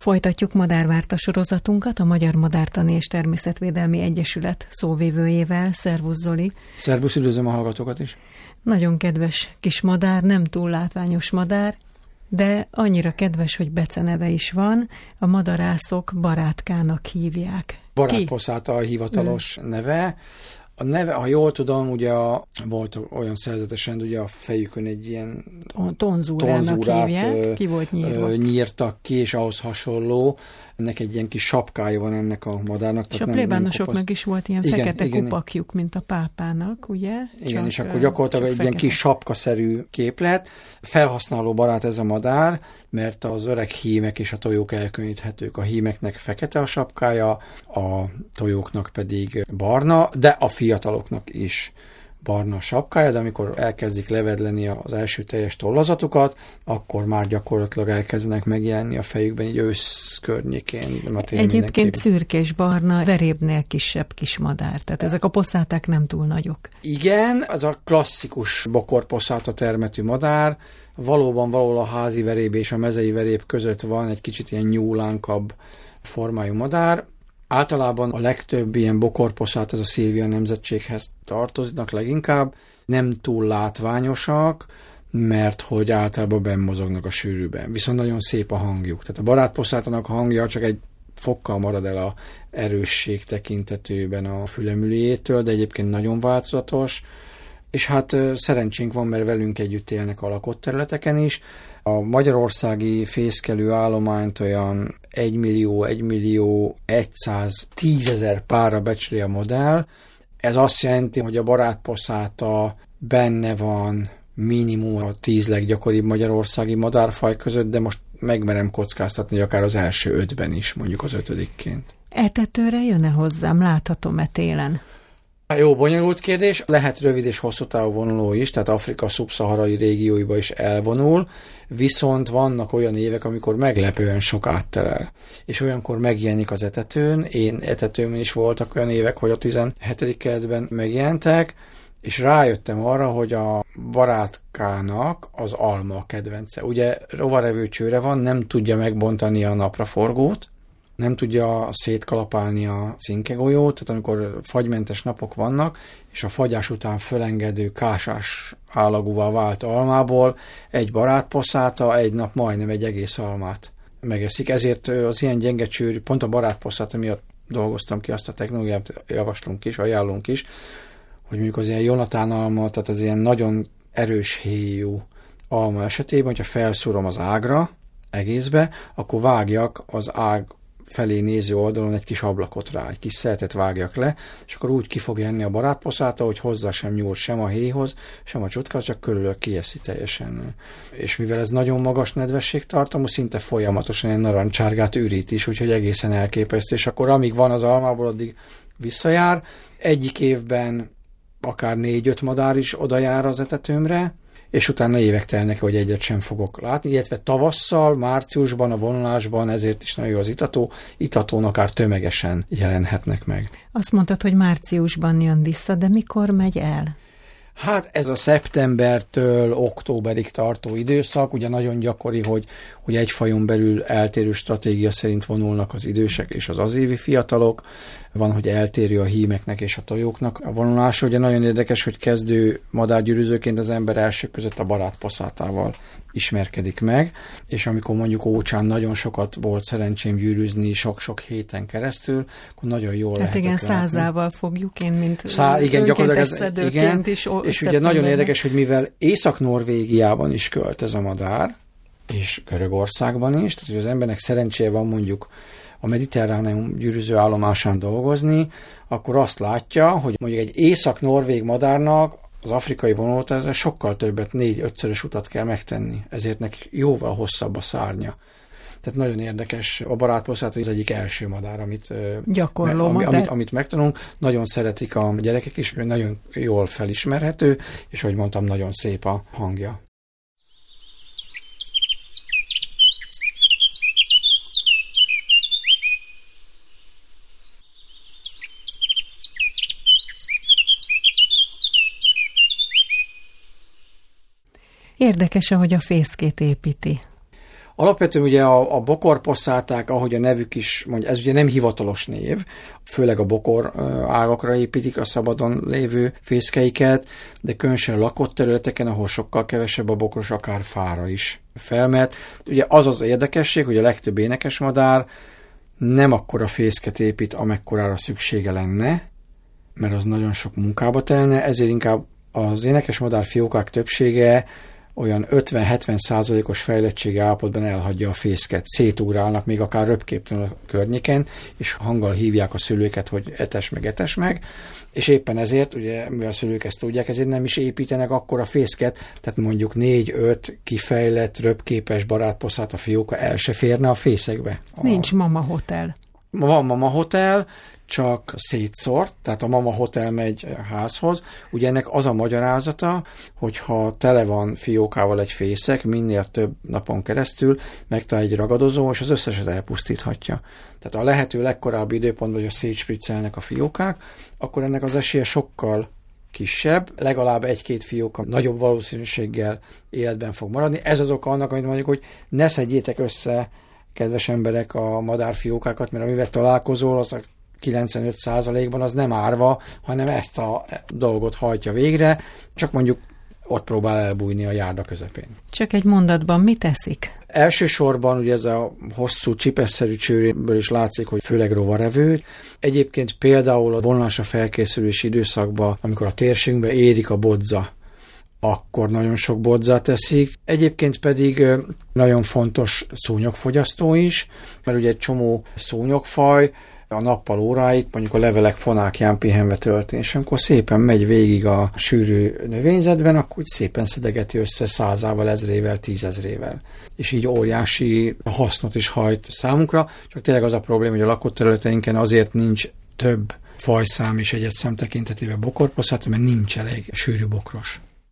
Folytatjuk madárvárta sorozatunkat a Magyar Madártani és Természetvédelmi Egyesület szóvivőjével. Szervusz Zoli! Szervusz, üdvözlöm a hallgatókat is! Nagyon kedves kis madár, nem túl látványos madár, de annyira kedves, hogy beceneve is van, a madarászok barátkának hívják. Barátposzáta a hivatalos Ő. neve. A neve, ha jól tudom, ugye a, volt olyan szerzetesen, ugye a fejükön egy ilyen tonzúrát hívják, ki volt nyírva. nyírtak ki, és ahhoz hasonló ennek egy ilyen kis sapkája van ennek a madárnak. És a plébánosoknak is volt ilyen igen, fekete igen, kupakjuk, mint a pápának, ugye? Igen, csak, és akkor gyakorlatilag egy fekete. ilyen kis sapkaszerű képlet. Felhasználó barát ez a madár, mert az öreg hímek és a tojók elkülöníthetők. A hímeknek fekete a sapkája, a tojóknak pedig barna, de a fiataloknak is barna sapkája, de amikor elkezdik levedleni az első teljes tollazatukat, akkor már gyakorlatilag elkezdenek megjelenni a fejükben így ősz környékén. Egyébként szürkés barna, verébnél kisebb kis madár, tehát ezek a poszáták nem túl nagyok. Igen, az a klasszikus bokorposzáta termetű madár, valóban valahol a házi veréb és a mezei veréb között van egy kicsit ilyen nyúlánkabb formájú madár, Általában a legtöbb ilyen bokorposzát ez a Szilvia nemzetséghez tartoznak leginkább, nem túl látványosak, mert hogy általában benn mozognak a sűrűben. Viszont nagyon szép a hangjuk. Tehát a barátposzátanak hangja csak egy fokkal marad el a erősség tekintetőben a fülemüliétől, de egyébként nagyon változatos, és hát szerencsénk van, mert velünk együtt élnek a lakott területeken is. A magyarországi fészkelő állományt olyan 1 millió, 1 millió 110 ezer pára becsli a modell. Ez azt jelenti, hogy a barátposzáta benne van minimum a 10 leggyakoribb magyarországi madárfaj között, de most megmerem kockáztatni, hogy akár az első ötben is, mondjuk az ötödikként. Etetőre jön-e hozzám? Láthatom-e télen? Jó, bonyolult kérdés. Lehet rövid és hosszú távú vonuló is, tehát Afrika szubszaharai régióiba is elvonul, viszont vannak olyan évek, amikor meglepően sok áttelel. És olyankor megjelenik az etetőn, én etetőm is voltak olyan évek, hogy a 17. keretben megjelentek, és rájöttem arra, hogy a barátkának az alma a kedvence. Ugye rovarevő csőre van, nem tudja megbontani a napraforgót, nem tudja szétkalapálni a cinkegolyót, tehát amikor fagymentes napok vannak, és a fagyás után fölengedő kásás állagúvá vált almából egy barátposzáta egy nap majdnem egy egész almát megeszik. Ezért az ilyen gyenge csőr, pont a barátposzáta miatt dolgoztam ki azt a technológiát, javaslunk is, ajánlunk is, hogy mondjuk az ilyen Jonatán alma, tehát az ilyen nagyon erős héjú alma esetében, hogyha felszúrom az ágra egészbe, akkor vágjak az ág felé néző oldalon egy kis ablakot rá, egy kis szeltet vágjak le, és akkor úgy ki fog jönni a barátposzáta, hogy hozzá sem nyúl sem a héhoz, sem a csutkához, csak körülök kieszi teljesen. És mivel ez nagyon magas nedvességtartamú, szinte folyamatosan egy narancsárgát ürít is, úgyhogy egészen elképesztő, és akkor amíg van az almából, addig visszajár. Egyik évben akár négy-öt madár is oda jár az etetőmre, és utána évek telnek, hogy egyet sem fogok látni, illetve tavasszal, márciusban, a vonulásban, ezért is nagyon jó az itató, itatón akár tömegesen jelenhetnek meg. Azt mondtad, hogy márciusban jön vissza, de mikor megy el? Hát ez a szeptembertől októberig tartó időszak, ugye nagyon gyakori, hogy, hogy egy fajon belül eltérő stratégia szerint vonulnak az idősek és az azévi fiatalok, van, hogy eltérő a hímeknek és a tojóknak a vonulása. Ugye nagyon érdekes, hogy kezdő madárgyűrűzőként az ember első között a barátposzátával ismerkedik meg, és amikor mondjuk Ócsán nagyon sokat volt szerencsém gyűrűzni sok-sok héten keresztül, akkor nagyon jól hát igen, látni. százával fogjuk én, mint Szá, igen, gyakorlatilag ez, igen, is és ugye nagyon érdekes, hogy mivel Észak-Norvégiában is költ ez a madár, és Görögországban is, tehát hogy az embernek szerencséje van mondjuk a mediterráneum gyűrűző állomásán dolgozni, akkor azt látja, hogy mondjuk egy észak-norvég madárnak az afrikai vonulatra sokkal többet, négy-ötszörös utat kell megtenni, ezért neki jóval hosszabb a szárnya. Tehát nagyon érdekes. A barátposzát az egyik első madár, amit, Gyakorló ami, amit, amit megtanulunk. Nagyon szeretik a gyerekek is, nagyon jól felismerhető, és ahogy mondtam, nagyon szép a hangja. Érdekes, ahogy a fészkét építi. Alapvetően ugye a, a bokorposzáták, ahogy a nevük is mondja, ez ugye nem hivatalos név, főleg a bokor ágakra építik a szabadon lévő fészkeiket, de különösen lakott területeken, ahol sokkal kevesebb a bokros, akár fára is felmet. Ugye az az érdekesség, hogy a legtöbb énekes madár nem akkora fészket épít, amekkorára szüksége lenne, mert az nagyon sok munkába telne, ezért inkább az énekes madár fiókák többsége olyan 50-70 százalékos fejlettségi állapotban elhagyja a fészket, szétugrálnak még akár röpképtelen a környéken, és hanggal hívják a szülőket, hogy etes meg, etes meg, és éppen ezért, ugye, mivel a szülők ezt tudják, ezért nem is építenek akkor a fészket, tehát mondjuk 4-5 kifejlett, röpképes barátposzát a fióka el se férne a fészekbe. Nincs mama hotel. Van mama hotel, csak szétszort, tehát a mama hotel megy házhoz. Ugye ennek az a magyarázata, hogyha tele van fiókával egy fészek, minél több napon keresztül megtalál egy ragadozó, és az összeset elpusztíthatja. Tehát a lehető legkorábbi időpontban, hogy a szétspriccelnek a fiókák, akkor ennek az esélye sokkal kisebb, legalább egy-két fióka nagyobb valószínűséggel életben fog maradni. Ez az oka annak, amit mondjuk, hogy ne szedjétek össze kedves emberek a madárfiókákat, mert amivel találkozol, az a 95%-ban az nem árva, hanem ezt a dolgot hajtja végre, csak mondjuk ott próbál elbújni a járda közepén. Csak egy mondatban mit teszik? Elsősorban ugye ez a hosszú csipesszerű csőréből is látszik, hogy főleg rovarevő. Egyébként például a vonlása felkészülési időszakban, amikor a térségünkbe érik a bodza, akkor nagyon sok bodzát teszik. Egyébként pedig nagyon fontos szúnyogfogyasztó is, mert ugye egy csomó szúnyogfaj a nappal óráit, mondjuk a levelek fonákján pihenve tölteni, és amikor szépen megy végig a sűrű növényzetben, akkor úgy szépen szedegeti össze százával, ezrével, tízezrével. És így óriási hasznot is hajt számunkra, csak tényleg az a probléma, hogy a lakott területeinken azért nincs több fajszám és egyetszám tekintetében bokorposzát, mert nincs elég sűrű bokros.